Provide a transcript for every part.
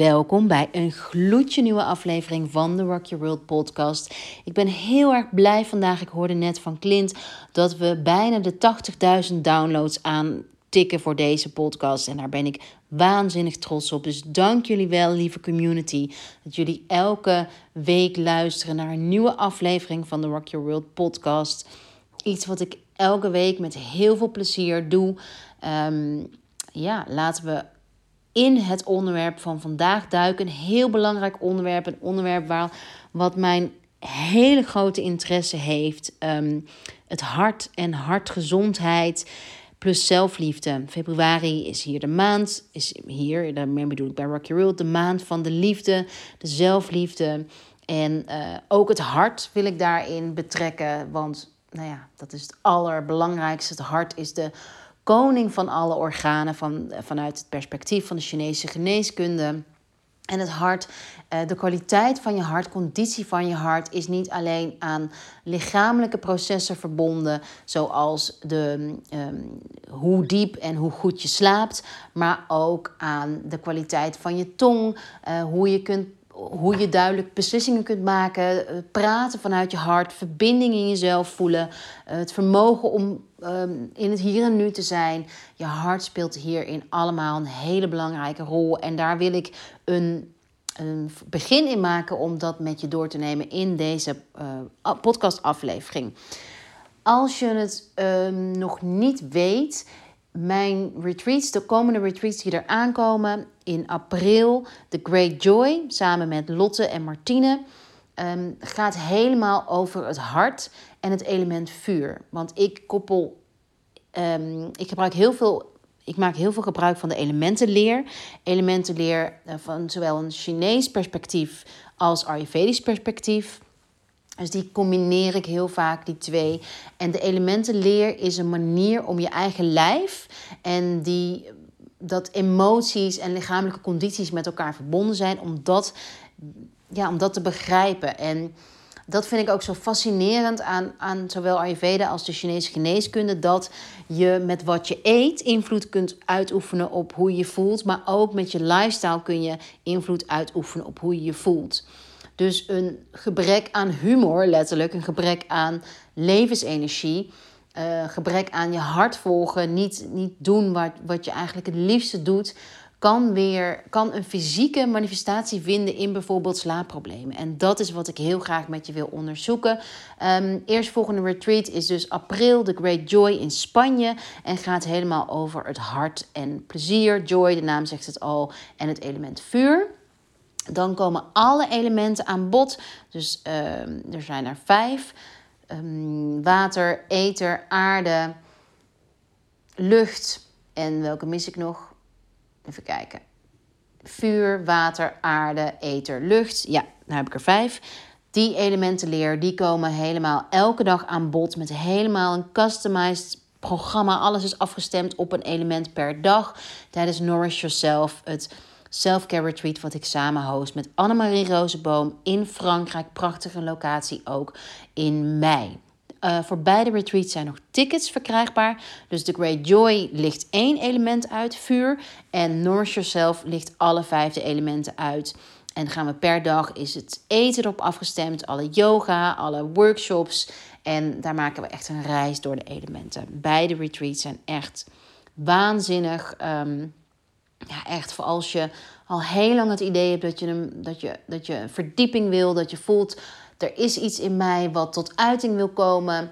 welkom bij een gloedje nieuwe aflevering van de Rock Your World podcast. Ik ben heel erg blij vandaag. Ik hoorde net van Clint dat we bijna de 80.000 downloads aan tikken voor deze podcast. En daar ben ik waanzinnig trots op. Dus dank jullie wel, lieve community, dat jullie elke week luisteren naar een nieuwe aflevering van de Rock Your World podcast. Iets wat ik elke week met heel veel plezier doe. Ehm, ja, laten we in het onderwerp van vandaag duiken. Een heel belangrijk onderwerp. Een onderwerp waar, wat mijn hele grote interesse heeft. Ehm, het hart en hartgezondheid plus zelfliefde. Februari is hier de maand, is hier, daarmee bedoel ik bij Rocky World, de maand van de liefde, de zelfliefde. En uh, ook het hart wil ik daarin betrekken, want nou ja, dat is het allerbelangrijkste. Het hart is de koning van alle organen van, vanuit het perspectief van de Chinese geneeskunde. En het hart, eh, de kwaliteit van je hart, conditie van je hart, is niet alleen aan lichamelijke processen verbonden, zoals de, um, hoe diep en hoe goed je slaapt, maar ook aan de kwaliteit van je tong, uh, hoe je kunt hoe je duidelijk beslissingen kunt maken, eh, praten vanuit je hart, verbinding in jezelf voelen, het vermogen om ehm, in het hier en nu te zijn. Je hart speelt hierin allemaal een hele belangrijke rol. En daar wil ik een, een begin in maken om dat met je door te nemen in deze uh, podcastaflevering. Als je het ehm, nog niet weet, mijn retreats, de komende retreats die er aankomen in april, The Great Joy, samen met Lotte en Martine, um, gaat helemaal over het hart en het element vuur. Want ik koppel, um, ik gebruik heel veel, ik maak heel veel gebruik van de elementenleer. Elementenleer uh, van zowel een Chinees perspectief als Ayurvedisch perspectief. Dus die combineer ik heel vaak, die twee. En de elementenleer is een manier om je eigen lijf en die, dat emoties en lichamelijke condities met elkaar verbonden zijn, om dat, ja, om dat te begrijpen. En dat vind ik ook zo fascinerend aan, aan zowel Ayurveda als de Chinese geneeskunde. Dat je met wat je eet invloed kunt uitoefenen op hoe je je voelt. Maar ook met je lifestyle kun je invloed uitoefenen op hoe je je voelt. Dus een gebrek aan humor, letterlijk, een gebrek aan levensenergie, uh, gebrek aan je hart volgen, niet, niet doen wat, wat je eigenlijk het liefste doet, kan weer kan een fysieke manifestatie vinden in bijvoorbeeld slaapproblemen. En dat is wat ik heel graag met je wil onderzoeken. Um, eerstvolgende retreat is dus april, The Great Joy in Spanje. En gaat helemaal over het hart en plezier. Joy, de naam zegt het al, en het element vuur. Dan komen alle elementen aan bod. Dus ehm, er zijn er vijf: um, water, ether, aarde, lucht. En welke mis ik nog? Even kijken. Vuur, water, aarde, ether, lucht. Ja, nou heb ik er vijf. Die elementenleer die komen helemaal elke dag aan bod met helemaal een customized programma. Alles is afgestemd op een element per dag tijdens Nourish Yourself. Het self-care retreat wat ik samen host met Annemarie Rozenboom in Frankrijk. Prachtige locatie ook in mei. Uh, voor beide retreats zijn nog tickets verkrijgbaar. Dus The Great Joy ligt één element uit, vuur. En Nourish Yourself ligt alle vijfde elementen uit. En gaan we per dag is het eten erop afgestemd. Alle yoga, alle workshops. En daar maken we echt een reis door de elementen. Beide retreats zijn echt waanzinnig. Um, ja, echt voor als je al heel lang het idee hebt dat je, een, dat, je, dat je verdieping wil, dat je voelt er is iets in mij wat tot uiting wil komen.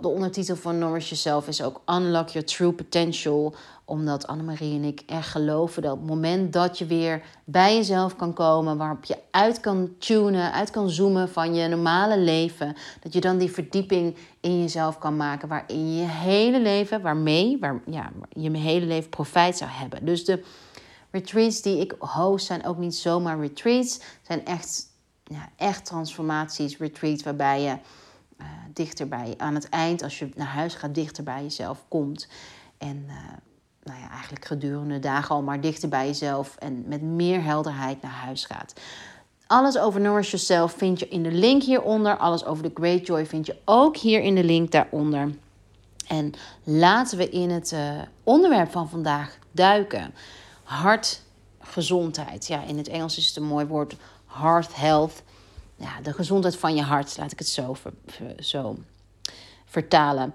De ondertitel van Nourish Yourself is ook Unlock Your True Potential. Omdat Annemarie en ik echt geloven dat op het moment dat je weer bij jezelf kan komen, waarop je uit kan tunen, uit kan zoomen van je normale leven, dat je dan die verdieping in jezelf kan maken waarin je hele leven, waarmee waar, ja, je hele leven profijt zou hebben. Dus de retreats die ik host zijn ook niet zomaar retreats, zijn echt, ja, echt transformaties, retreats waarbij je uh, dichter bij aan het eind, als je naar huis gaat, dichter bij jezelf komt. En uh, nou ja, eigenlijk gedurende dagen al maar dichter bij jezelf en met meer helderheid naar huis gaat. Alles over Nourish Yourself vind je in de link hieronder. Alles over de Great Joy vind je ook hier in de link daaronder. En laten we in het uh, onderwerp van vandaag duiken. Hart, gezondheid. Ja, in het Engels is het een mooi woord, heart health. Ja, de gezondheid van je hart, laat ik het zo, zo vertalen.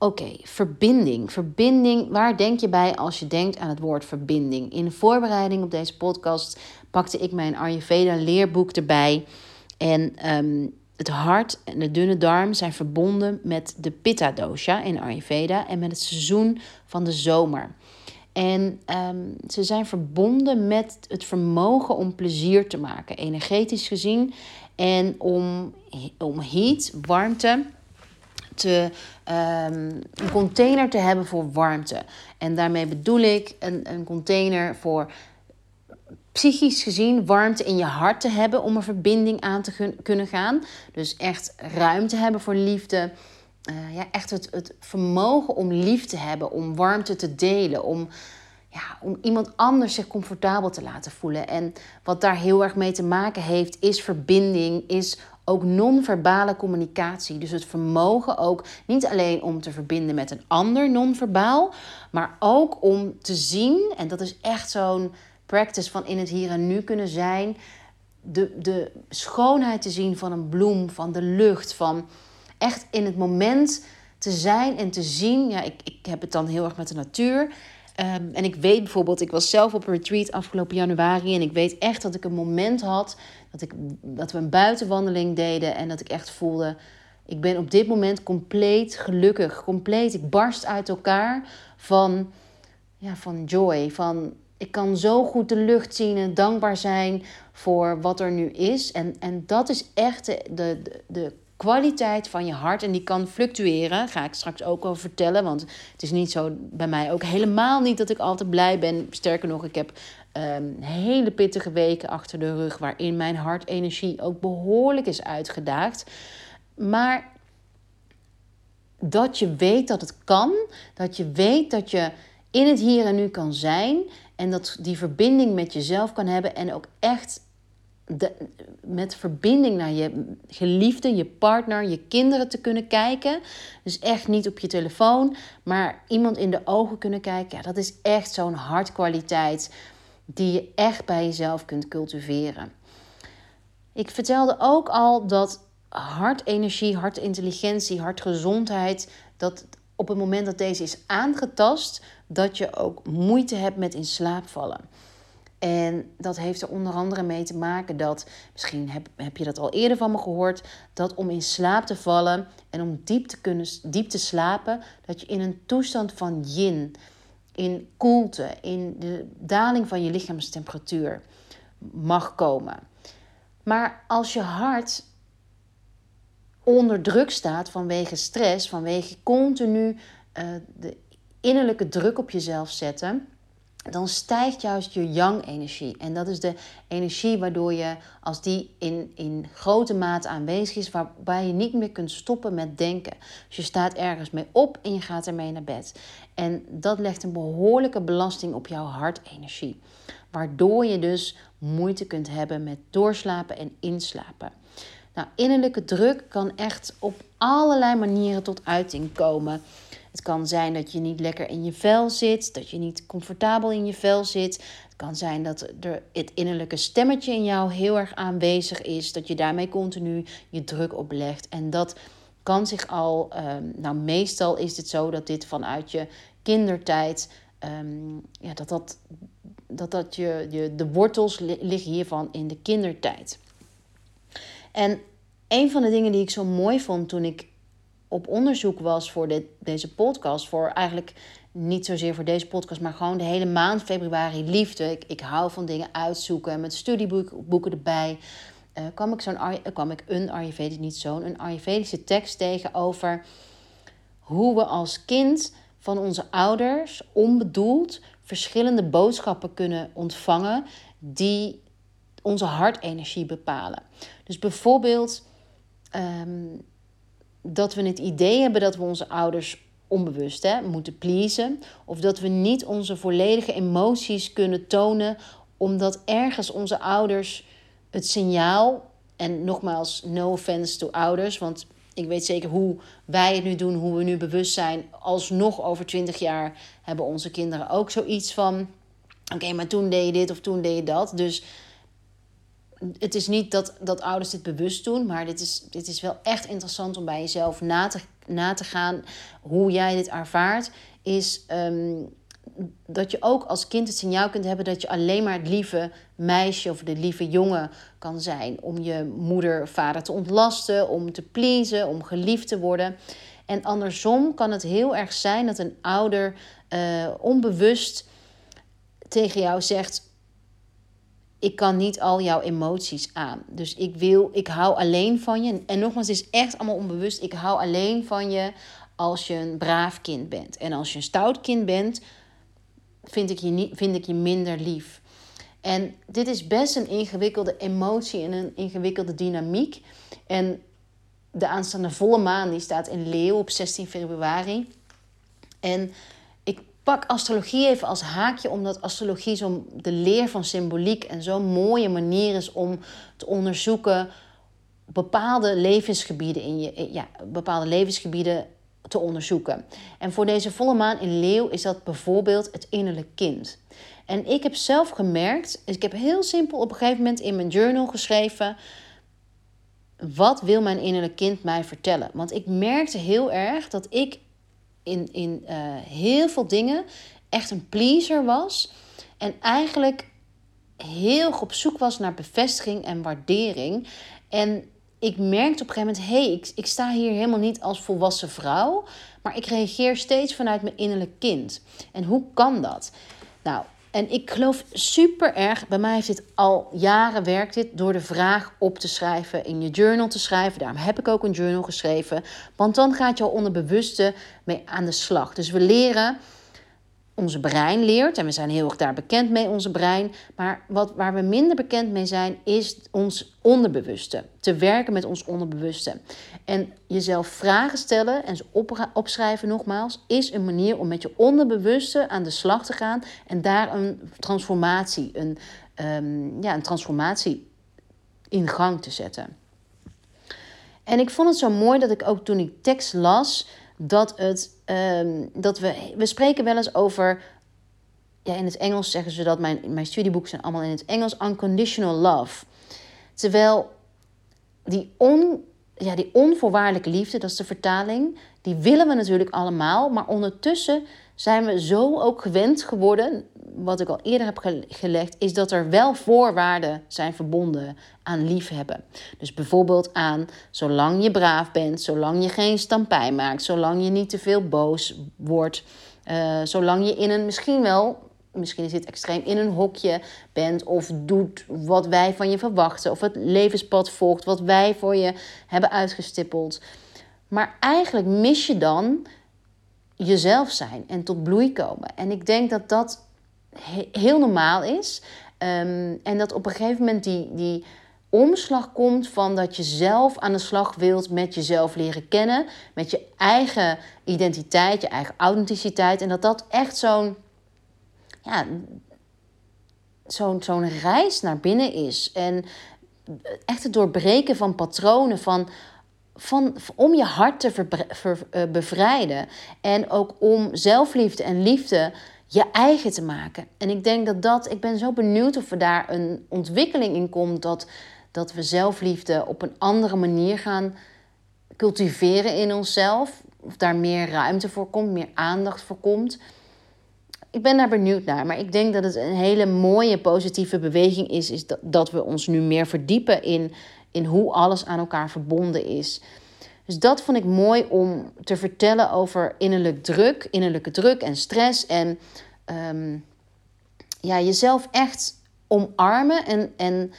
Oké, verbinding. Verbinding, waar denk je bij als je denkt aan het woord verbinding? In de voorbereiding op deze podcast pakte ik mijn Ayurveda leerboek erbij. En ehm, het hart en de dunne darm zijn verbonden met de Pitta dosha in Ayurveda en met het seizoen van de zomer. En ehm, ze zijn verbonden met het vermogen om plezier te maken, energetisch gezien. En om, om heat, warmte, te, um, een container te hebben voor warmte. En daarmee bedoel ik een, een container voor psychisch gezien warmte in je hart te hebben om een verbinding aan te kunnen gaan. Dus echt ruimte hebben voor liefde. Uh, ja, echt het, het vermogen om lief te hebben, om warmte te delen, om, ja, om iemand anders zich comfortabel te laten voelen. En wat daar heel erg mee te maken heeft, is verbinding, is ook non-verbale communicatie. Dus het vermogen ook niet alleen om te verbinden met een ander non-verbaal, maar ook om te zien, en dat is echt zo'n practice van in het hier en nu kunnen zijn. De, de schoonheid te zien van een bloem, van de lucht, van echt in het moment te zijn en te zien. Ja, ik, ik heb het dan heel erg met de natuur. Ehm, en ik weet bijvoorbeeld, ik was zelf op een retreat afgelopen januari. En ik weet echt dat ik een moment had dat, ik, dat we een buitenwandeling deden. En dat ik echt voelde, ik ben op dit moment compleet gelukkig. Compleet, ik barst uit elkaar van, ja, van joy. Van ik kan zo goed de lucht zien en dankbaar zijn voor wat er nu is. En, en dat is echt de, de, de kwaliteit van je hart. En die kan fluctueren. Ga ik straks ook over vertellen. Want het is niet zo bij mij ook helemaal niet dat ik altijd blij ben. Sterker nog, ik heb um, hele pittige weken achter de rug. Waarin mijn hartenergie ook behoorlijk is uitgedaagd. Maar dat je weet dat het kan. Dat je weet dat je in het hier en nu kan zijn. En dat die verbinding met jezelf kan hebben en ook echt de, met verbinding naar je geliefde, je partner, je kinderen te kunnen kijken. Dus echt niet op je telefoon, maar iemand in de ogen kunnen kijken. Ja, dat is echt zo'n hartkwaliteit die je echt bij jezelf kunt cultiveren. Ik vertelde ook al dat hartenergie, hartintelligentie, hartgezondheid, dat op het moment dat deze is aangetast, dat je ook moeite hebt met in slaap vallen. En dat heeft er onder andere mee te maken dat, misschien heb, heb je dat al eerder van me gehoord, dat om in slaap te vallen en om diep te kunnen diep te slapen, dat je in een toestand van yin, in koelte, in de daling van je lichaamstemperatuur mag komen. Maar als je hart onder druk staat vanwege stress, vanwege continu uh, de innerlijke druk op jezelf zetten, dan stijgt juist je yang-energie. En dat is de energie waardoor je, als die in, in grote mate aanwezig is, waarbij je niet meer kunt stoppen met denken. Dus je staat ergens mee op en je gaat ermee naar bed. En dat legt een behoorlijke belasting op jouw hartenergie. Waardoor je dus moeite kunt hebben met doorslapen en inslapen. Nou, innerlijke druk kan echt op allerlei manieren tot uiting komen. Het kan zijn dat je niet lekker in je vel zit, dat je niet comfortabel in je vel zit. Het kan zijn dat er het innerlijke stemmetje in jou heel erg aanwezig is, dat je daarmee continu je druk oplegt. En dat kan zich al, ehm, nou meestal is het zo dat dit vanuit je kindertijd, ehm, ja, dat dat, dat, dat je, je, de wortels liggen hiervan in de kindertijd. En een van de dingen die ik zo mooi vond toen ik op onderzoek was voor dit, deze podcast, voor eigenlijk niet zozeer voor deze podcast, maar gewoon de hele maand februari liefde. Ik, ik hou van dingen uitzoeken met studieboeken erbij. Uh, kwam, ik zo'n, kwam ik een Ayurvedisch, niet zo'n, een Ayurvedische tekst tegen over hoe we als kind van onze ouders onbedoeld verschillende boodschappen kunnen ontvangen die onze hartenergie bepalen. Dus bijvoorbeeld ehm, dat we het idee hebben dat we onze ouders onbewust hè, moeten pleasen. Of dat we niet onze volledige emoties kunnen tonen, omdat ergens onze ouders het signaal. En nogmaals, no offense to ouders, want ik weet zeker hoe wij het nu doen, hoe we nu bewust zijn. Alsnog over twintig jaar hebben onze kinderen ook zoiets van Oké, maar toen deed je dit of toen deed je dat. Dus het is niet dat, dat ouders dit bewust doen, maar dit is, dit is wel echt interessant om bij jezelf na te, na te gaan hoe jij dit ervaart. Is ehm, dat je ook als kind het signaal kunt hebben dat je alleen maar het lieve meisje of de lieve jongen kan zijn. Om je moeder, vader te ontlasten, om te pleasen, om geliefd te worden. En andersom kan het heel erg zijn dat een ouder uh, onbewust tegen jou zegt: Ik kan niet al jouw emoties aan. Dus ik wil, ik hou alleen van je. En nogmaals, het is echt allemaal onbewust. Ik hou alleen van je als je een braaf kind bent. En als je een stout kind bent, vind ik je, niet, vind ik je minder lief. En dit is best een ingewikkelde emotie en een ingewikkelde dynamiek. En de aanstaande volle maan die staat in Leeuw op 16 februari. En pak astrologie even als haakje, omdat astrologie zo de leer van symboliek en zo'n mooie manier is om te onderzoeken bepaalde levensgebieden in je, ja, bepaalde levensgebieden te onderzoeken. En voor deze volle maan in Leeuw is dat bijvoorbeeld het innerlijk kind. En ik heb zelf gemerkt, ik heb heel simpel op een gegeven moment in mijn journal geschreven wat wil mijn innerlijk kind mij vertellen? Want ik merkte heel erg dat ik in, in uh, heel veel dingen echt een pleaser was. En eigenlijk heel op zoek was naar bevestiging en waardering. En ik merkte op een gegeven moment: hé, hey, ik, ik sta hier helemaal niet als volwassen vrouw. Maar ik reageer steeds vanuit mijn innerlijk kind. En hoe kan dat? Nou, en ik geloof super erg, bij mij heeft dit al jaren werkt dit, door de vraag op te schrijven, in je journal te schrijven. Daarom heb ik ook een journal geschreven. Want dan gaat al onderbewuste mee aan de slag. Dus we leren onze brein leert. En we zijn heel erg daar bekend mee, onze brein. Maar wat, waar we minder bekend mee zijn, is ons onderbewuste. Te werken met ons onderbewuste. En jezelf vragen stellen en ze opschrijven nogmaals, is een manier om met je onderbewuste aan de slag te gaan. En daar een transformatie, een, um, ja, een transformatie in gang te zetten. En ik vond het zo mooi dat ik ook toen ik tekst las, dat, het, ehm, dat we, we spreken wel eens over, ja, in het Engels zeggen ze dat, mijn, mijn studieboeken zijn allemaal in het Engels, unconditional love. Terwijl die, on, ja, die onvoorwaardelijke liefde, dat is de vertaling, die willen we natuurlijk allemaal, maar ondertussen zijn we zo ook gewend geworden, wat ik al eerder heb gelegd, is dat er wel voorwaarden zijn verbonden aan liefhebben. Dus bijvoorbeeld aan zolang je braaf bent, zolang je geen stampij maakt, zolang je niet te veel boos wordt, uh, zolang je in een misschien wel, misschien is dit extreem, in een hokje bent of doet wat wij van je verwachten of het levenspad volgt wat wij voor je hebben uitgestippeld. Maar eigenlijk mis je dan jezelf zijn en tot bloei komen. En ik denk dat dat heel normaal is. Ehm, en dat op een gegeven moment die, die omslag komt van dat je zelf aan de slag wilt met jezelf leren kennen, met je eigen identiteit, je eigen authenticiteit. En dat dat echt zo'n ja, zo'n zo'n reis naar binnen is. En echt het doorbreken van patronen, van van, om je hart te eh, bevrijden. En ook om zelfliefde en liefde je eigen te maken. En ik denk dat dat, ik ben zo benieuwd of er daar een ontwikkeling in komt dat, dat we zelfliefde op een andere manier gaan cultiveren in onszelf. Of daar meer ruimte voor komt, meer aandacht voor komt. Ik ben daar benieuwd naar. Maar ik denk dat het een hele mooie positieve beweging is, is dat, dat we ons nu meer verdiepen in in hoe alles aan elkaar verbonden is. Dus dat vond ik mooi om te vertellen over innerlijk druk, innerlijke druk en stress. En ehm, ja, jezelf echt omarmen en, en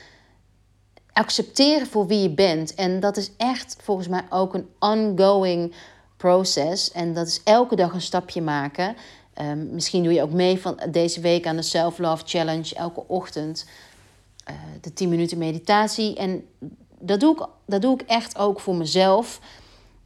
accepteren voor wie je bent. En dat is echt volgens mij ook een ongoing proces. En dat is elke dag een stapje maken. Um, misschien doe je ook mee van deze week aan de Self Love Challenge elke ochtend. Eh, de 10 minuten meditatie. En dat doe, ik, dat doe ik echt ook voor mezelf.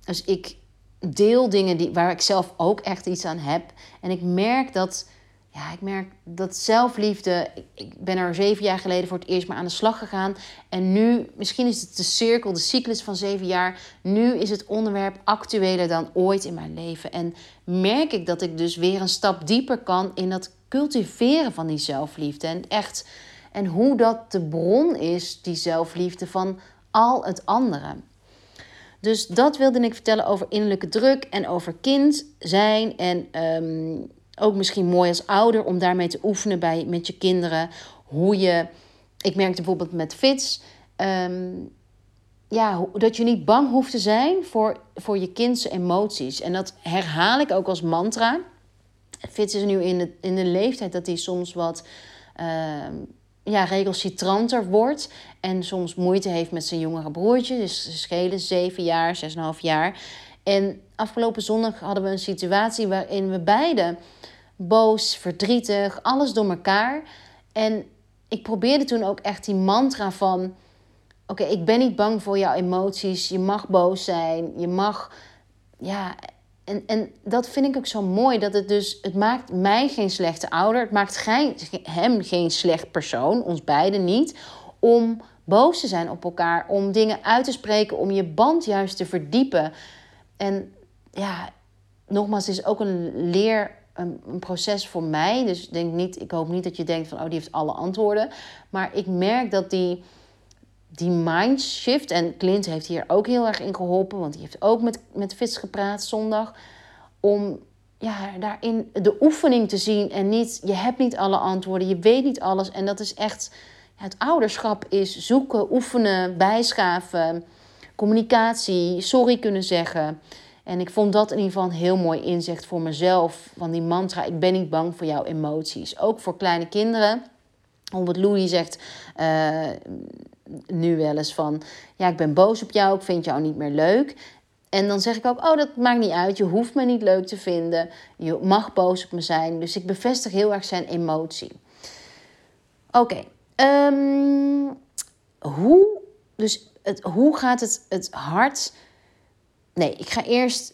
Dus ik deel dingen die, waar ik zelf ook echt iets aan heb. En ik merk dat, ja, ik merk dat zelfliefde. Ik, ben er zeven jaar geleden voor het eerst maar aan de slag gegaan. En nu, misschien is het de cirkel, de cyclus van zeven jaar. Nu is het onderwerp actueler dan ooit in mijn leven. En merk ik dat ik dus weer een stap dieper kan in dat cultiveren van die zelfliefde. En echt, en hoe dat de bron is, die zelfliefde, van al het andere. Dus dat wilde ik vertellen over innerlijke druk en over kind zijn. En ehm, ook misschien mooi als ouder om daarmee te oefenen bij, met je kinderen. Hoe je, ik merkte bijvoorbeeld met Fits, ehm, ja, dat je niet bang hoeft te zijn voor, voor je kindse emoties. En dat herhaal ik ook als mantra. Fits is nu in de, in de leeftijd dat hij soms wat uh, ja, recalcitranter wordt. En soms moeite heeft met zijn jongere broertje. Dus ze schelen zeven jaar, zes en half jaar. En afgelopen zondag hadden we een situatie waarin we beiden boos, verdrietig, alles door elkaar. En ik probeerde toen ook echt die mantra van: Oké, ik ben niet bang voor jouw emoties. Je mag boos zijn. Je mag. Ja, en, en dat vind ik ook zo mooi. Dat het dus. Het maakt mij geen slechte ouder. Het maakt geen, hem geen slecht persoon. Ons beiden niet. Om boos te zijn op elkaar. Om dingen uit te spreken. Om je band juist te verdiepen. En ja, nogmaals, het is ook een leer een, een, proces voor mij. Dus denk niet, ik hoop niet dat je denkt van oh, die heeft alle antwoorden. Maar ik merk dat die, die mindshift, en Clint heeft hier ook heel erg in geholpen, want die heeft ook met, met Fitz gepraat zondag. Om ja, daarin de oefening te zien en niet, je hebt niet alle antwoorden, je weet niet alles. En dat is echt, het ouderschap is zoeken, oefenen, bijschaven, communicatie, sorry kunnen zeggen. En ik vond dat in ieder geval een heel mooi inzicht voor mezelf. Van die mantra, ik ben niet bang voor jouw emoties. Ook voor kleine kinderen. Omdat Louis zegt uh, nu wel eens van... Ja, ik ben boos op jou, ik vind jou niet meer leuk. En dan zeg ik ook, oh, dat maakt niet uit. Je hoeft me niet leuk te vinden. Je mag boos op me zijn. Dus ik bevestig heel erg zijn emotie. Oké. Ehm, hoe, dus hoe gaat het, het hart Nee, ik ga eerst.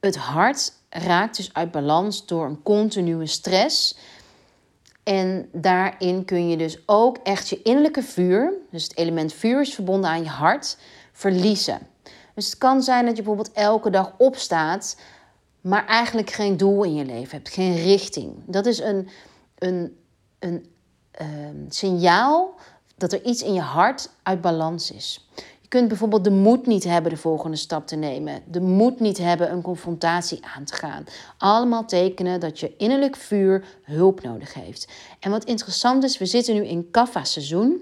Het hart raakt dus uit balans door een continue stress. En daarin kun je dus ook echt je innerlijke vuur, dus het element vuur is verbonden aan je hart, verliezen. Dus het kan zijn dat je bijvoorbeeld elke dag opstaat, maar eigenlijk geen doel in je leven hebt, geen richting. Dat is een, een, een, een signaal dat er iets in je hart uit balans is. Je kunt bijvoorbeeld de moed niet hebben de volgende stap te nemen. De moed niet hebben een confrontatie aan te gaan. Allemaal tekenen dat je innerlijk vuur hulp nodig heeft. En wat interessant is, we zitten nu in Kapha-seizoen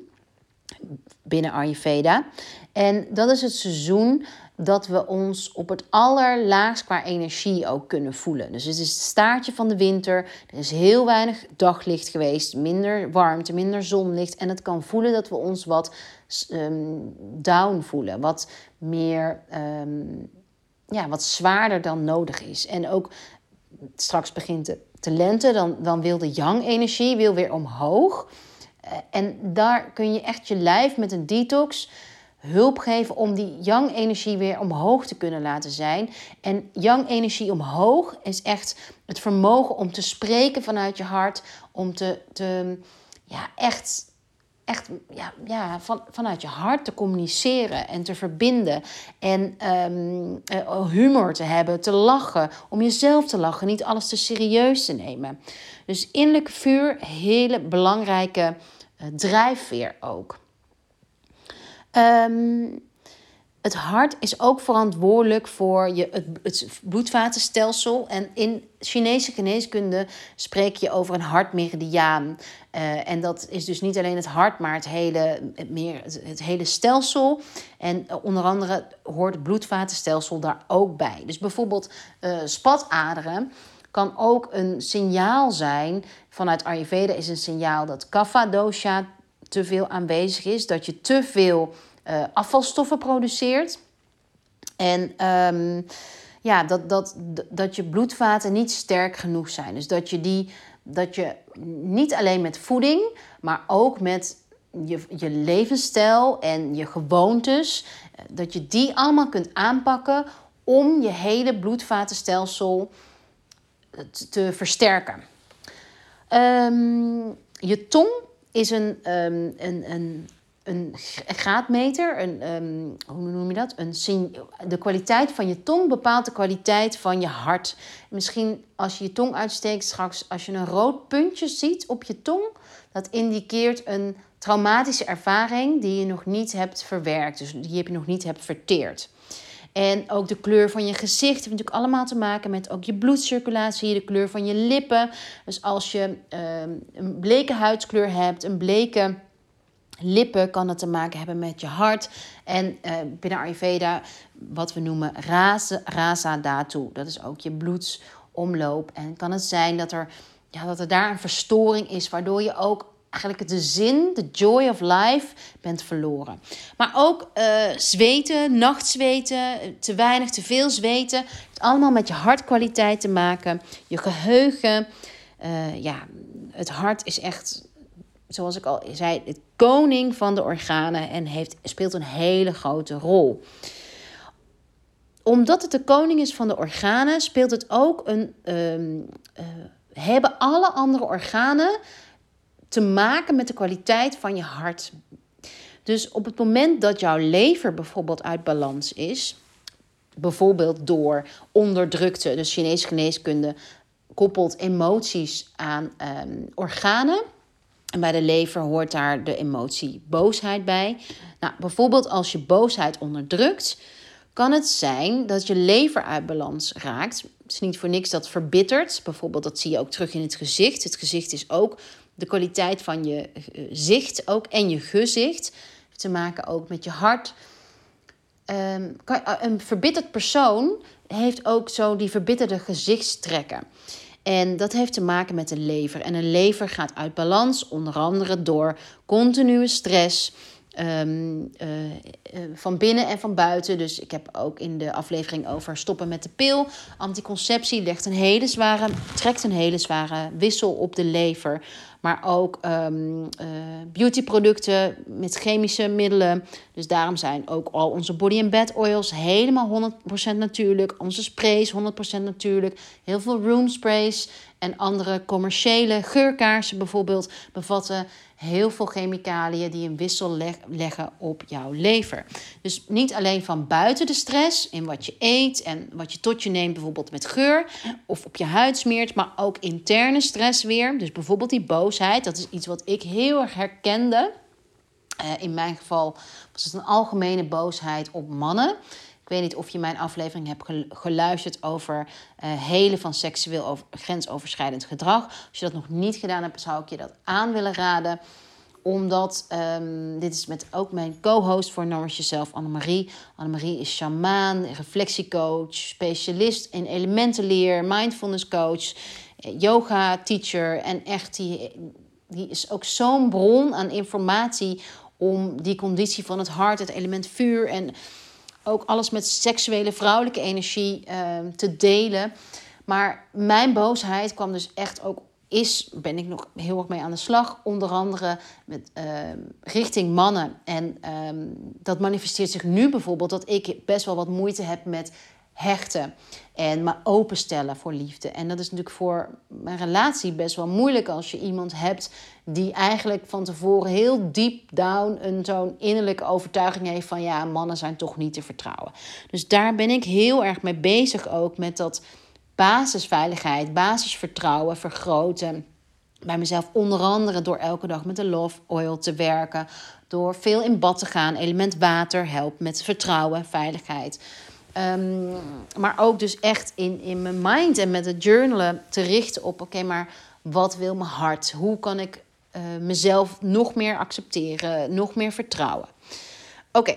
binnen Ayurveda. En dat is het seizoen dat we ons op het allerlaagst qua energie ook kunnen voelen. Dus het is het staartje van de winter. Er is heel weinig daglicht geweest, minder warmte, minder zonlicht. En het kan voelen dat we ons wat um, down voelen, wat meer, um, ja, wat zwaarder dan nodig is. En ook straks begint de, te lente, dan, dan wil de yang-energie wil weer omhoog. Uh, en daar kun je echt je lijf met een detox hulp geven om die yang-energie weer omhoog te kunnen laten zijn. En yang-energie omhoog is echt het vermogen om te spreken vanuit je hart, om te, te ja, echt, echt ja, ja, van, vanuit je hart te communiceren en te verbinden. En um, humor te hebben, te lachen, om jezelf te lachen, niet alles te serieus te nemen. Dus innerlijk vuur, hele belangrijke uh, drijfveer ook. Um, het hart is ook verantwoordelijk voor je, het, het bloedvatenstelsel. En in Chinese geneeskunde spreek je over een hartmeridiaan. Uh, en dat is dus niet alleen het hart, maar het hele, het, meer, het, hele stelsel. En uh, onder andere hoort het bloedvatenstelsel daar ook bij. Dus bijvoorbeeld uh, spataderen kan ook een signaal zijn. Vanuit Ayurveda is een signaal dat kapha dosha te veel aanwezig is, dat je te veel uh, afvalstoffen produceert. En um, ja, dat, dat, dat je bloedvaten niet sterk genoeg zijn. Dus dat je die dat je niet alleen met voeding, maar ook met je, je levensstijl en je gewoontes, eh, dat je die allemaal kunt aanpakken om je hele bloedvatenstelsel te, te versterken. Um, je tong is een, um, een, een een graadmeter, een, ehm, hoe noem je dat? Een, de kwaliteit van je tong bepaalt de kwaliteit van je hart. Misschien als je je tong uitsteekt straks, als je een rood puntje ziet op je tong, dat indiceert een traumatische ervaring die je nog niet hebt verwerkt, dus die je nog niet hebt verteerd. En ook de kleur van je gezicht heeft natuurlijk allemaal te maken met ook je bloedcirculatie, de kleur van je lippen. Dus als je ehm, een bleke huidskleur hebt, een bleke lippen, kan het te maken hebben met je hart. En uh, binnen Ayurveda wat we noemen rasa, rasa datu. Dat is ook je bloedsomloop. En kan het zijn dat er, ja, dat er daar een verstoring is, waardoor je ook eigenlijk de zin, de joy of life, bent verloren. Maar ook uh, zweten, nachtzweten, te weinig, te veel zweten. Het allemaal met je hartkwaliteit te maken, je geheugen. Uh, ja, het hart is echt, zoals ik al zei, het koning van de organen en heeft, speelt een hele grote rol. Omdat het de koning is van de organen, speelt het ook een. Um, uh, hebben alle andere organen te maken met de kwaliteit van je hart. Dus op het moment dat jouw lever bijvoorbeeld uit balans is, bijvoorbeeld door onderdrukte, dus Chinese geneeskunde koppelt emoties aan um, organen. En bij de lever hoort daar de emotie boosheid bij. Nou, bijvoorbeeld als je boosheid onderdrukt, kan het zijn dat je lever uit balans raakt. Het is niet voor niks dat verbittert. Bijvoorbeeld, dat zie je ook terug in het gezicht. Het gezicht is ook de kwaliteit van je eh, zicht ook en je gezicht. Te maken ook met je hart. Ehm, een verbitterd persoon heeft ook zo die verbitterde gezichtstrekken. En dat heeft te maken met de lever. En een lever gaat uit balans, onder andere door continue stress. Ehm, eh, eh, van binnen en van buiten. Dus ik heb ook in de aflevering over stoppen met de pil. Anticonceptie legt een hele zware, trekt een hele zware wissel op de lever. Maar ook um, uh, beautyproducten met chemische middelen. Dus daarom zijn ook al onze body and bed oils helemaal 100% natuurlijk. Onze sprays 100% natuurlijk. Heel veel room sprays en andere commerciële geurkaarsen bijvoorbeeld bevatten heel veel chemicaliën die een wissel leggen op jouw lever. Dus niet alleen van buiten de stress in wat je eet en wat je tot je neemt, bijvoorbeeld met geur of op je huid smeert, maar ook interne stress weer. Dus bijvoorbeeld die boosheid, dat is iets wat ik heel erg herkende. Uh, in mijn geval was het een algemene boosheid op mannen. Ik weet niet of je mijn aflevering hebt geluisterd over uh, helen van seksueel over, grensoverschrijdend gedrag. Als je dat nog niet gedaan hebt, zou ik je dat aan willen raden omdat um, dit is met ook mijn co-host voor Nourish Yourself, Annemarie. Annemarie is shamaan, reflectiecoach, specialist in elementenleer, mindfulness coach, yoga teacher. En echt, die, die is ook zo'n bron aan informatie om die conditie van het hart, het element vuur en ook alles met seksuele vrouwelijke energie uh, te delen. Maar mijn boosheid kwam dus echt ook is, ben ik nog heel erg mee aan de slag. Onder andere met, uh, richting mannen. En um, dat manifesteert zich nu bijvoorbeeld dat ik best wel wat moeite heb met hechten. En me openstellen voor liefde. En dat is natuurlijk voor mijn relatie best wel moeilijk als je iemand hebt die eigenlijk van tevoren heel deep down een zo'n innerlijke overtuiging heeft van ja, mannen zijn toch niet te vertrouwen. Dus daar ben ik heel erg mee bezig ook met dat basisveiligheid, basisvertrouwen vergroten. Bij mezelf onder andere door elke dag met de love oil te werken. Door veel in bad te gaan. Element water helpt met vertrouwen, veiligheid. Um, maar ook dus echt in, in mijn mind en met het journalen te richten op... oké, maar wat wil mijn hart? Hoe kan ik uh, mezelf nog meer accepteren, nog meer vertrouwen? Oké,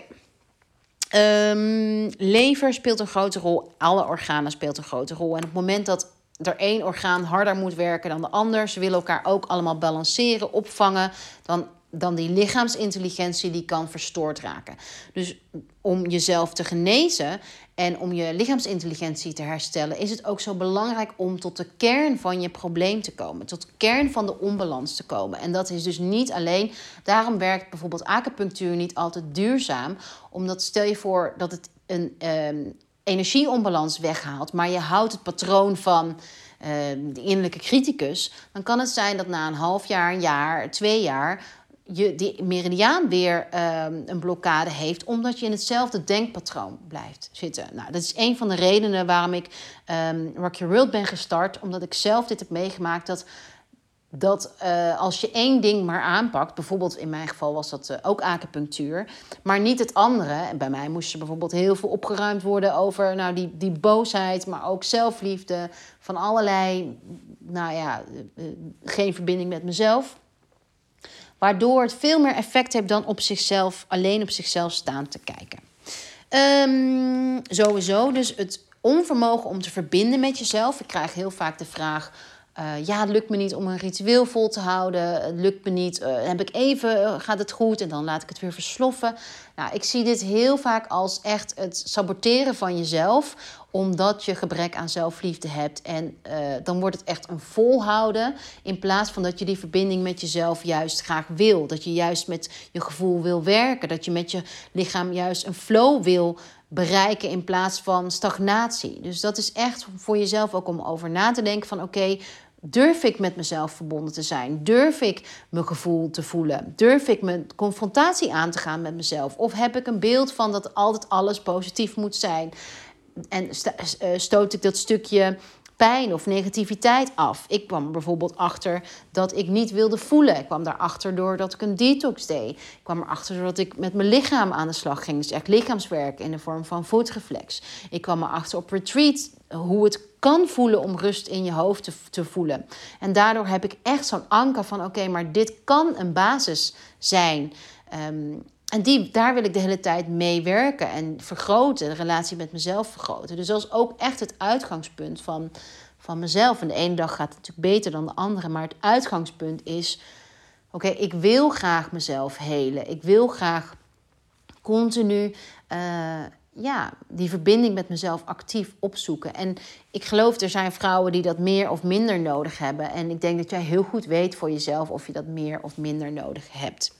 Um, lever speelt een grote rol. Alle organen speelt een grote rol. En op het moment dat er één orgaan harder moet werken dan de ander, ze willen elkaar ook allemaal balanceren, opvangen, dan dan die lichaamsintelligentie die kan verstoord raken. Dus om jezelf te genezen en om je lichaamsintelligentie te herstellen, is het ook zo belangrijk om tot de kern van je probleem te komen, tot de kern van de onbalans te komen. En dat is dus niet alleen. Daarom werkt bijvoorbeeld acupunctuur niet altijd duurzaam, omdat stel je voor dat het een um, energieonbalans weghaalt, maar je houdt het patroon van. Uh, de innerlijke criticus, dan kan het zijn dat na een half jaar, een jaar, twee jaar je die meridiaan weer ehm, een blokkade heeft, omdat je in hetzelfde denkpatroon blijft zitten. Nou, dat is een van de redenen waarom ik um, Rock Your World ben gestart, omdat ik zelf dit heb meegemaakt dat dat uh, als je één ding maar aanpakt, bijvoorbeeld in mijn geval was dat uh, ook acupunctuur, maar niet het andere. En bij mij moest er bijvoorbeeld heel veel opgeruimd worden over nou, die, die boosheid, maar ook zelfliefde, van allerlei, nou ja, uh, geen verbinding met mezelf. Waardoor het veel meer effect heeft dan op zichzelf, alleen op zichzelf staan te kijken. Um, sowieso, dus het onvermogen om te verbinden met jezelf. Ik krijg heel vaak de vraag uh, ja, het lukt me niet om een ritueel vol te houden. Het lukt me niet. Uh, heb ik even, uh, gaat het goed en dan laat ik het weer versloffen. Nou, ik zie dit heel vaak als echt het saboteren van jezelf, omdat je gebrek aan zelfliefde hebt. En dan wordt het echt een volhouden, in plaats van dat je die verbinding met jezelf juist graag wil. Dat je juist met je gevoel wil werken. Dat je met je lichaam juist een flow wil bereiken in plaats van stagnatie. Dus dat is echt voor jezelf ook om over na te denken van oké, Durf ik met mezelf verbonden te zijn? Durf ik mijn gevoel te voelen? Durf ik mijn confrontatie aan te gaan met mezelf? Of heb ik een beeld van dat altijd alles positief moet zijn? En eh, stoot ik dat stukje pijn of negativiteit af. Ik kwam bijvoorbeeld achter dat ik niet wilde voelen. Ik kwam daarachter doordat ik een detox deed. Ik kwam erachter doordat ik met mijn lichaam aan de slag ging. Dus echt lichaamswerk in de vorm van voetreflex. Ik kwam erachter op retreat hoe het kan voelen om rust in je hoofd te, te voelen. En daardoor heb ik echt zo'n anker van: oké, maar dit kan een basis zijn. Um, en die, daar wil ik de hele tijd mee werken en vergroten, de relatie met mezelf vergroten. Dus dat is ook echt het uitgangspunt van, van mezelf. En de ene dag gaat het natuurlijk beter dan de andere, maar het uitgangspunt is: oké, ik wil graag mezelf helen. Ik wil graag continu uh, ja, die verbinding met mezelf actief opzoeken. En ik geloof, er zijn vrouwen die dat meer of minder nodig hebben. En ik denk dat jij heel goed weet voor jezelf of je dat meer of minder nodig hebt.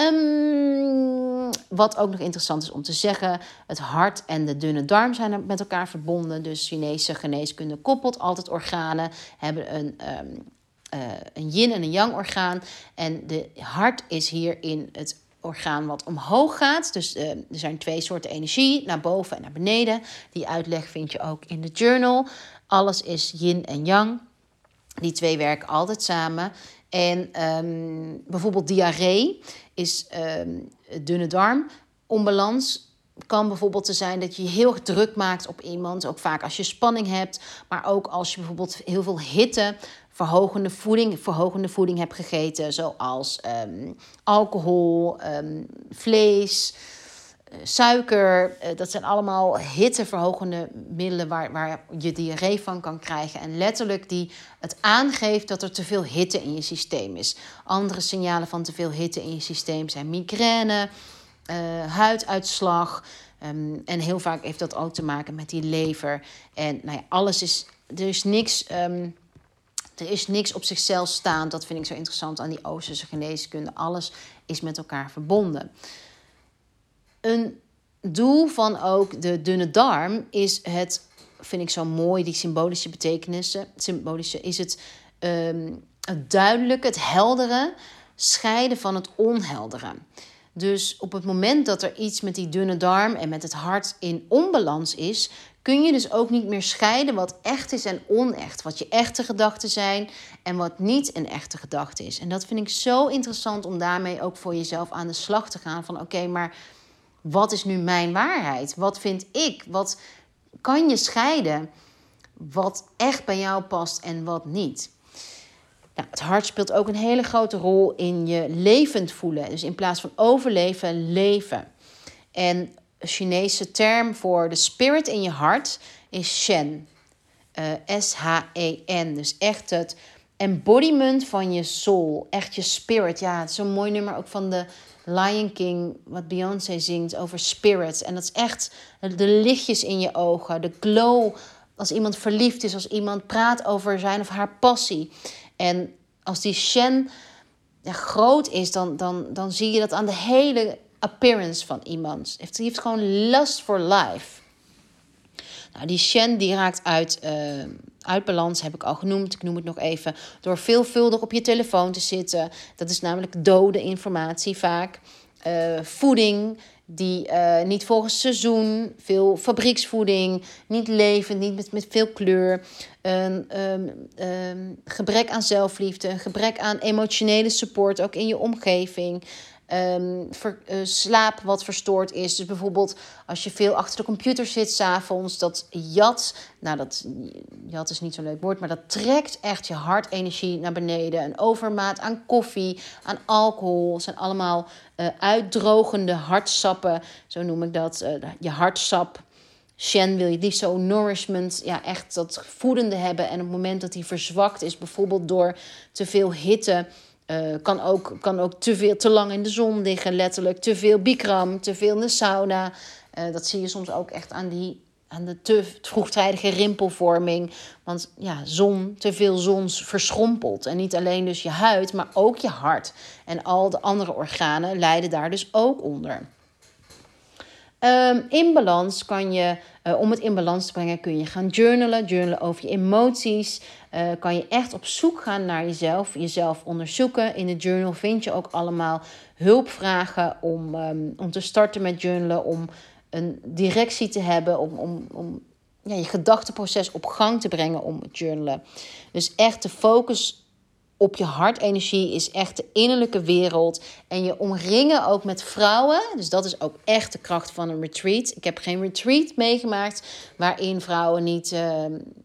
Um, wat ook nog interessant is om te zeggen: het hart en de dunne darm zijn met elkaar verbonden. Dus Chinese geneeskunde koppelt altijd organen, hebben een, um, uh, een yin en een yang orgaan. En de hart is hierin het orgaan wat omhoog gaat. Dus uh, er zijn twee soorten energie, naar boven en naar beneden. Die uitleg vind je ook in de journal. Alles is yin en yang. Die twee werken altijd samen. En um, bijvoorbeeld diarree is um, dunne darm. Onbalans kan bijvoorbeeld te zijn dat je je heel druk maakt op iemand. Ook vaak als je spanning hebt. Maar ook als je bijvoorbeeld heel veel hitte, verhogende voeding, verhogende voeding hebt gegeten. Zoals um, alcohol, vlees suiker, eh, dat zijn allemaal hitteverhogende middelen waar, waar je diarree van kan krijgen. En letterlijk die het aangeeft dat er te veel hitte in je systeem is. Andere signalen van te veel hitte in je systeem zijn migraine, uh, huiduitslag. Um, en heel vaak heeft dat ook te maken met die lever. En nou ja, alles is. Er is niks. Um, er is niks op zichzelf staan. Dat vind ik zo interessant aan die Oosterse geneeskunde. Alles is met elkaar verbonden. Een doel van ook de dunne darm is het, vind ik zo mooi, die symbolische betekenissen. Symbolische is het, um, het duidelijke, het heldere scheiden van het onheldere. Dus op het moment dat er iets met die dunne darm en met het hart in onbalans is, kun je dus ook niet meer scheiden wat echt is en onecht. Wat je echte gedachten zijn en wat niet een echte gedachte is. En dat vind ik zo interessant om daarmee ook voor jezelf aan de slag te gaan. Van oké, maar wat is nu mijn waarheid? Wat vind ik? Wat kan je scheiden? Wat echt bij jou past en wat niet? Nou, het hart speelt ook een hele grote rol in je levend voelen. Dus in plaats van overleven, leven. En een Chinese term voor de spirit in je hart is Shen. Uh, S-H-E-N. Dus echt het embodiment van je soul. Echt je spirit. Ja, het is zo'n mooi nummer ook van de Lion King, wat Beyoncé zingt over spirits. En dat is echt de lichtjes in je ogen, de glow als iemand verliefd is, als iemand praat over zijn of haar passie. En als die Shen ja, groot is, dan, dan, dan zie je dat aan de hele appearance van iemand. Die heeft gewoon lust for life. Nou, die Shen die raakt uit, uh, uit balans, heb ik al genoemd. Ik noem het nog even. Door veelvuldig op je telefoon te zitten. Dat is namelijk dode informatie vaak. Uh, voeding die uh, niet volgens seizoen, veel fabrieksvoeding, niet levend, niet met, met veel kleur, een um, um, gebrek aan zelfliefde, een gebrek aan emotionele support ook in je omgeving. Um, ver, uh, slaap wat verstoord is. Dus bijvoorbeeld als je veel achter de computer zit s'avonds, dat jat, nou dat jat is niet zo'n leuk woord, maar dat trekt echt je hartenergie naar beneden. Een overmaat aan koffie, aan alcohol, zijn allemaal uh, uitdrogende hartsappen, zo noem ik dat. Uh, je hartsap. Shen wil je liefst zo nourishment, ja, echt dat voedende hebben. En op het moment dat die verzwakt is, bijvoorbeeld door te veel hitte, uh, kan, ook, kan ook te veel, te lang in de zon liggen, letterlijk. Te veel bikram, te veel in de sauna. Uh, dat zie je soms ook echt aan, die, aan de te vroegtijdige rimpelvorming. Want ja, zon, te veel zon verschrompelt. En niet alleen dus je huid, maar ook je hart. En al de andere organen lijden daar dus ook onder. Um, in balans kan je, uh, om het in balans te brengen, kun je gaan journalen. Journalen over je emoties. Uh, kan je echt op zoek gaan naar jezelf, jezelf onderzoeken. In de journal vind je ook allemaal hulpvragen om, um, om te starten met journalen. Om een directie te hebben, om, om, om ja, je gedachteproces op gang te brengen om journalen. Dus echt de focus op je hartenergie is echt de innerlijke wereld. En je omringen ook met vrouwen. Dus dat is ook echt de kracht van een retreat. Ik heb geen retreat meegemaakt waarin vrouwen niet uh,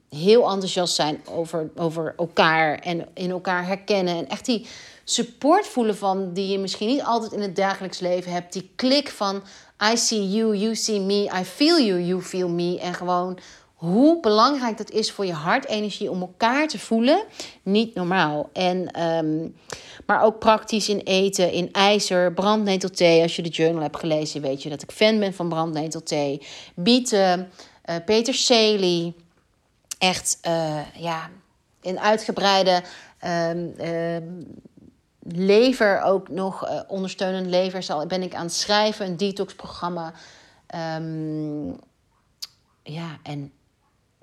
heel enthousiast zijn over, over elkaar en in elkaar herkennen. En echt die support voelen van die je misschien niet altijd in het dagelijks leven hebt. Die klik van I see you, you see me, I feel you, you feel me. En gewoon hoe belangrijk dat is voor je hartenergie om elkaar te voelen, niet normaal. En, um, maar ook praktisch in eten, in ijzer, brandnetelthee. Als je de journal hebt gelezen, weet je dat ik fan ben van brandnetelthee. Bieten, uh, peterselie. Echt, uh, ja, in uitgebreide um, uh, lever ook nog, uh, ondersteunend lever, zal, ben ik aan het schrijven, een detox-programma. Um, ja, en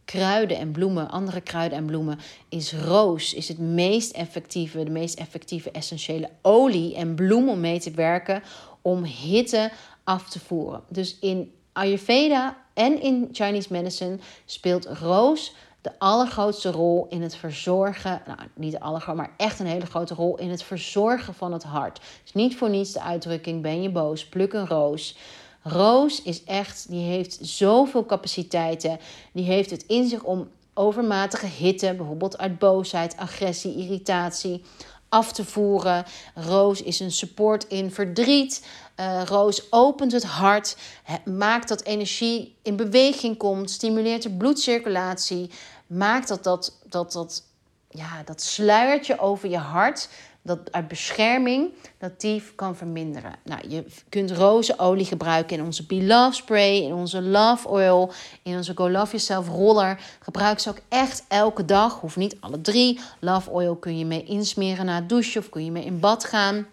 kruiden en bloemen, andere kruiden en bloemen, is roos is het meest effectieve, de meest effectieve essentiële olie en bloem om mee te werken om hitte af te voeren. Dus in Ayurveda en in Chinese medicine speelt roos de allergrootste rol in het verzorgen, nou niet de allergrootste, maar echt een hele grote rol in het verzorgen van het hart. Dus niet voor niets de uitdrukking ben je boos, pluk een roos. Roos is echt, die heeft zoveel capaciteiten. Die heeft het in zich om overmatige hitte, bijvoorbeeld uit boosheid, agressie, irritatie, af te voeren. Roos is een support in verdriet. Uh, roos opent het hart, maakt dat energie in beweging komt, stimuleert de bloedcirculatie, maakt dat dat, dat, dat, ja, dat sluiertje over je hart dat uit bescherming dat die kan verminderen. Nou, je kunt rozenolie gebruiken in onze Be Love Spray, in onze Love Oil, in onze Go Love Yourself roller. Gebruik ze ook echt elke dag, hoeft niet alle drie. Love Oil kun je mee insmeren na het douchen of kun je mee in bad gaan.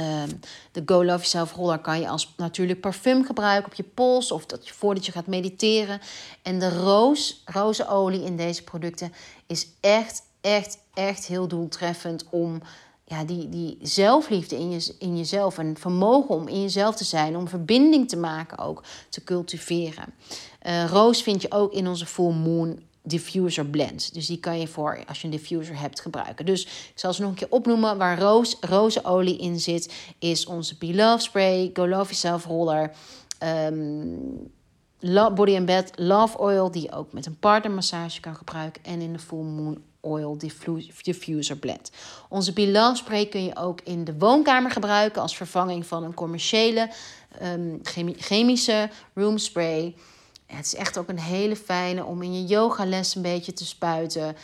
Um, de Go Love Yourself roller kan je als natuurlijk parfum gebruiken op je pols of dat je, voordat je gaat mediteren. En de roos, rozenolie in deze producten is echt, echt, echt heel doeltreffend om ja, die, die zelfliefde in, je, in jezelf en vermogen om in jezelf te zijn, om verbinding te maken ook, te cultiveren. Uh, roos vind je ook in onze Full Moon diffuser blend. Dus die kan je voor als je een diffuser hebt gebruiken. Dus ik zal ze nog een keer opnoemen. Waar roos, rozenolie in zit, is onze Be Love Spray, Go Love Yourself Roller. Um, Body and Bed Love Oil, die je ook met een partnermassage kan gebruiken. En in de Full Moon Oil Diffuser Blend. Onze Bilan Spray kun je ook in de woonkamer gebruiken als vervanging van een commerciële um, chemische room spray. Het is echt ook een hele fijne om in je yogales een beetje te spuiten.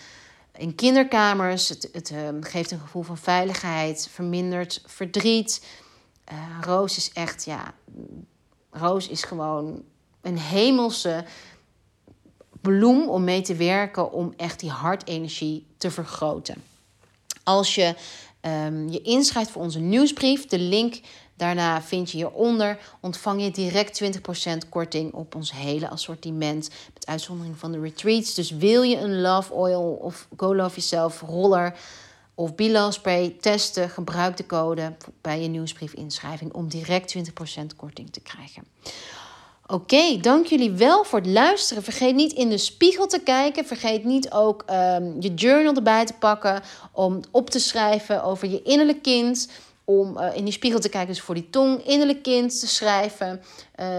In kinderkamers, het, het um, geeft een gevoel van veiligheid, vermindert verdriet. Uh, roos is echt, ja, roos is gewoon een hemelse bloem om mee te werken om echt die hartenergie te vergroten. Als je um, je inschrijft voor onze nieuwsbrief, de link Daarna vind je hieronder, ontvang je direct 20% korting op ons hele assortiment. Met uitzondering van de retreats. Dus wil je een Love Oil of Go Love Yourself roller of Bilal Spray testen, gebruik de code bij je nieuwsbriefinschrijving om direct 20% korting te krijgen. Oké, dank jullie wel voor het luisteren. Vergeet niet in de spiegel te kijken. Vergeet niet ook um, je journal erbij te pakken om op te schrijven over je innerlijk kind om uh, in die spiegel te kijken, dus voor die tong, innerlijk kind te schrijven.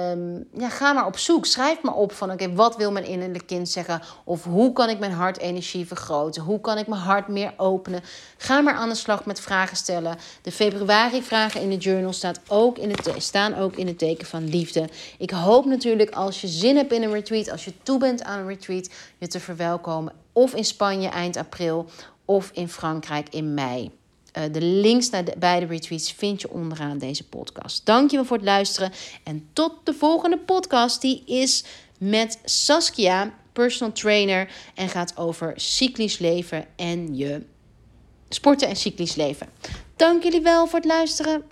Um, ja, ga maar op zoek. Schrijf maar op van oké, wat wil mijn innerlijk kind zeggen? Of hoe kan ik mijn hartenergie vergroten? Hoe kan ik mijn hart meer openen? Ga maar aan de slag met vragen stellen. De februari vragen in de journal staat ook in het, staan ook in het teken van liefde. Ik hoop natuurlijk als je zin hebt in een retreat, als je toe bent aan een retreat, je te verwelkomen. Of in Spanje eind april of in Frankrijk in mei. Uh, de links naar de beide retweets vind je onderaan deze podcast. Dankjewel voor het luisteren en tot de volgende podcast. Die is met Saskia, personal trainer, en gaat over cyclisch leven en je sporten en cyclisch leven. Dank jullie wel voor het luisteren.